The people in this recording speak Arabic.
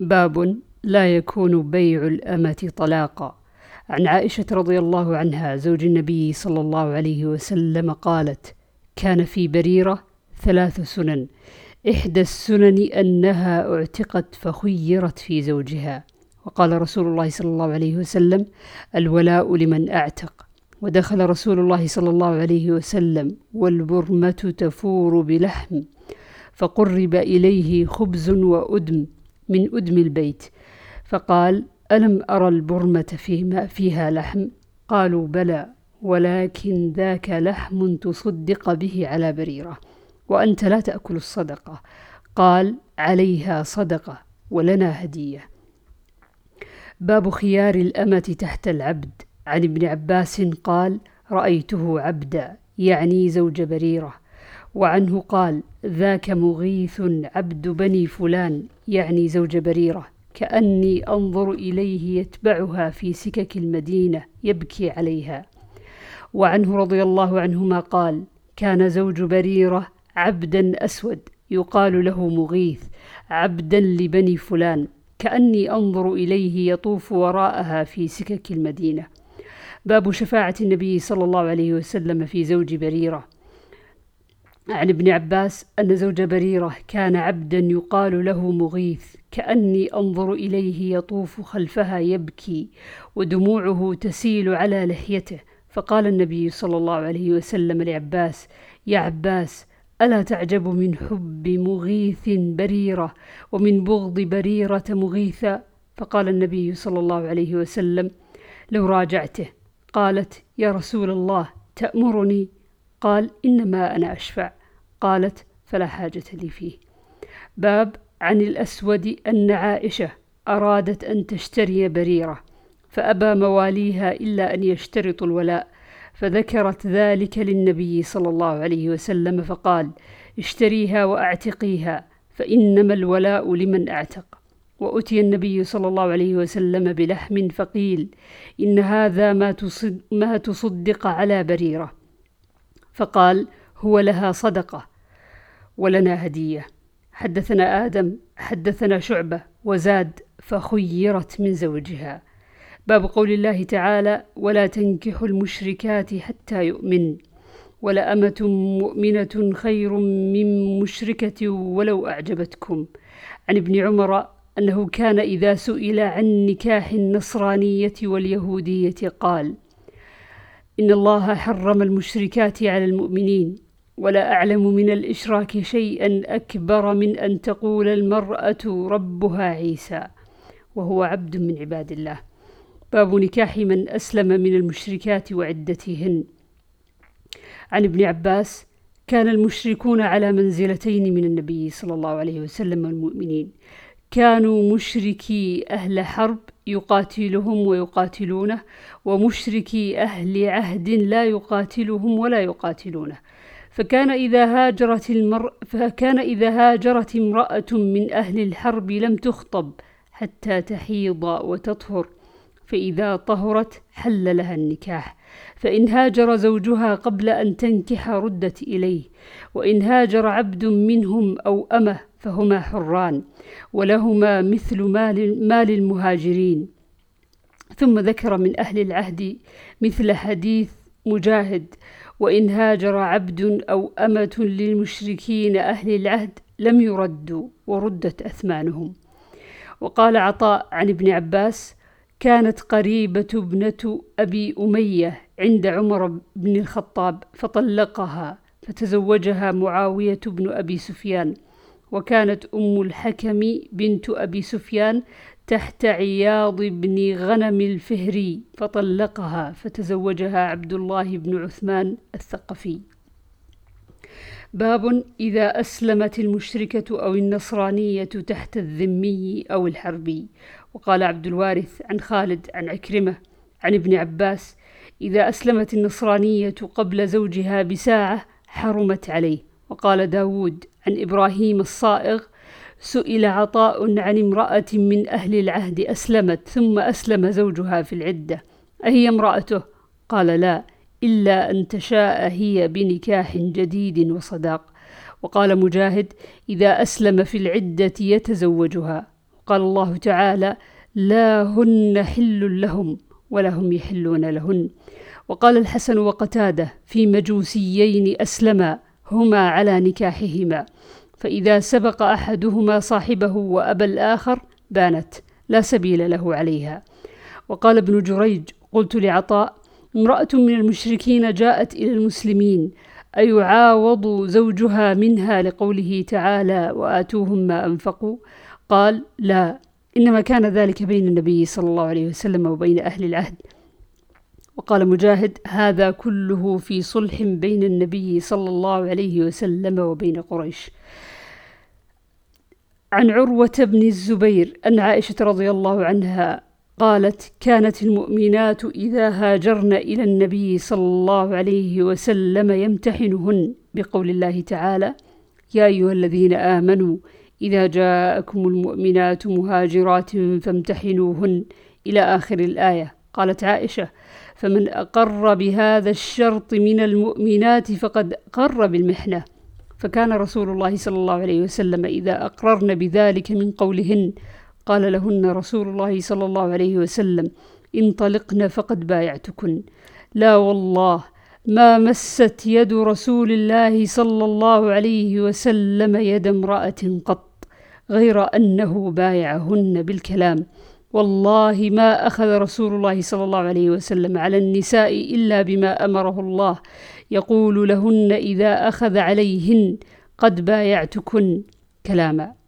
باب لا يكون بيع الأمة طلاقا. عن عائشة رضي الله عنها زوج النبي صلى الله عليه وسلم قالت كان في بريرة ثلاث سنن. إحدى السنن أنها اعتقت فخيرت في زوجها. وقال رسول الله صلى الله عليه وسلم الولاء لمن أعتق. ودخل رسول الله صلى الله عليه وسلم والبرمة تفور بلحم. فقرب إليه خبز وأدم. من أدم البيت. فقال ألم أرى البرمة فيما فيها لحم؟ قالوا بلى ولكن ذاك لحم تصدق به على بريرة وأنت لا تأكل الصدقة. قال عليها صدقة ولنا هدية. باب خيار الأمة تحت العبد. عن ابن عباس قال رأيته عبدا يعني زوج بريرة. وعنه قال ذاك مغيث عبد بني فلان يعني زوج بريرة كأني أنظر إليه يتبعها في سكك المدينة يبكي عليها. وعنه رضي الله عنهما قال كان زوج بريرة عبدا أسود يقال له مغيث عبدا لبني فلان كأني أنظر إليه يطوف وراءها في سكك المدينة. باب شفاعة النبي صلى الله عليه وسلم في زوج بريرة. عن ابن عباس أن زوج بريرة كان عبدا يقال له مغيث كأني أنظر إليه يطوف خلفها يبكي ودموعه تسيل على لحيته. فقال النبي صلى الله عليه وسلم لعباس يا عباس ألا تعجب من حب مغيث بريرة ومن بغض بريرة مغيثا فقال النبي صلى الله عليه وسلم لو راجعته. قالت يا رسول الله تأمرني قال إنما أنا أشفع. قالت فلا حاجة لي فيه. باب عن الأسود أن عائشة أرادت أن تشتري بريرة فأبى مواليها إلا أن يشترطوا الولاء فذكرت ذلك للنبي صلى الله عليه وسلم فقال اشتريها وأعتقيها فإنما الولاء لمن أعتق. وأتي النبي صلى الله عليه وسلم بلحم فقيل إن هذا ما, تصد ما تصدق على بريرة. فقال هو لها صدقة ولنا هدية. حدثنا آدم حدثنا شعبة وزاد فخيرت من زوجها. باب قول الله تعالى ولا تنكحوا المشركات حتى يؤمن. ولأمة مؤمنة خير من مشركة ولو أعجبتكم. عن ابن عمر أنه كان إذا سئل عن نكاح النصرانية واليهودية قال إن الله حرم المشركات على المؤمنين ولا أعلم من الإشراك شيئا أكبر من أن تقول المرأة ربها عيسى وهو عبد من عباد الله. باب نكاح من أسلم من المشركات وعدتهن. عن ابن عباس كان المشركون على منزلتين من النبي صلى الله عليه وسلم والمؤمنين. كانوا مشركي أهل حرب يقاتلهم ويقاتلونه ومشركي أهل عهد لا يقاتلهم ولا يقاتلونه. فكان إذا هاجرت المر فكان إذا هاجرت امرأة من أهل الحرب لم تخطب حتى تحيض وتطهر فإذا طهرت حل لها النكاح. فإن هاجر زوجها قبل أن تنكح ردت إليه وإن هاجر عبد منهم أو أمه فهما حران ولهما مثل مال, مال المهاجرين. ثم ذكر من أهل العهد مثل حديث مجاهد وإن هاجر عبد أو أمة للمشركين أهل العهد لم يردوا وردت أثمانهم. وقال عطاء عن ابن عباس كانت قريبة ابنة أبي أمية عند عمر بن الخطاب فطلقها فتزوجها معاوية بن أبي سفيان. وكانت أم الحكم بنت أبي سفيان تحت عياض بن غنم الفهري فطلقها فتزوجها عبد الله بن عثمان الثقفي. باب إذا أسلمت المشركة أو النصرانية تحت الذمي أو الحربي. وقال عبد الوارث عن خالد عن عكرمة عن ابن عباس إذا أسلمت النصرانية قبل زوجها بساعة حرمت عليه. وقال داود عن إبراهيم الصائغ سئل عطاء عن امرأة من أهل العهد أسلمت ثم أسلم زوجها في العدة. أهي امرأته؟ قال لا إلا أن تشاء هي بنكاح جديد وصداق. وقال مجاهد إذا أسلم في العدة يتزوجها. قال الله تعالى لا هن حل لهم ولا هم يحلون لهن. وقال الحسن وقتادة في مجوسيين أسلما. هما على نكاحهما. فإذا سبق أحدهما صاحبه وأبى الآخر بانت لا سبيل له عليها. وقال ابن جريج قلت لعطاء امرأة من المشركين جاءت إلى المسلمين أيعاوض زوجها منها لقوله تعالى وآتوهم ما أنفقوا قال لا إنما كان ذلك بين النبي صلى الله عليه وسلم وبين أهل العهد وقال مجاهد هذا كله في صلح بين النبي صلى الله عليه وسلم وبين قريش. عن عروة بن الزبير أن عائشة رضي الله عنها قالت كانت المؤمنات إذا هاجرن إلى النبي صلى الله عليه وسلم يمتحنهن بقول الله تعالى يا أيها الذين آمنوا إذا جاءكم المؤمنات مهاجرات فامتحنوهن إلى آخر الآية قالت عائشة فمن أقر بهذا الشرط من المؤمنات فقد قر بالمحنة. فكان رسول الله صلى الله عليه وسلم إذا أقررن بذلك من قولهن قال لهن رسول الله صلى الله عليه وسلم انطلقن فقد بايعتكن. لا والله ما مست يد رسول الله صلى الله عليه وسلم يد امرأة قط غير أنه بايعهن بالكلام. والله ما أخذ رسول الله صلى الله عليه وسلم على النساء إلا بما أمره الله. يقول لهن إذا أخذ عليهن قد بايعتكن كلاما.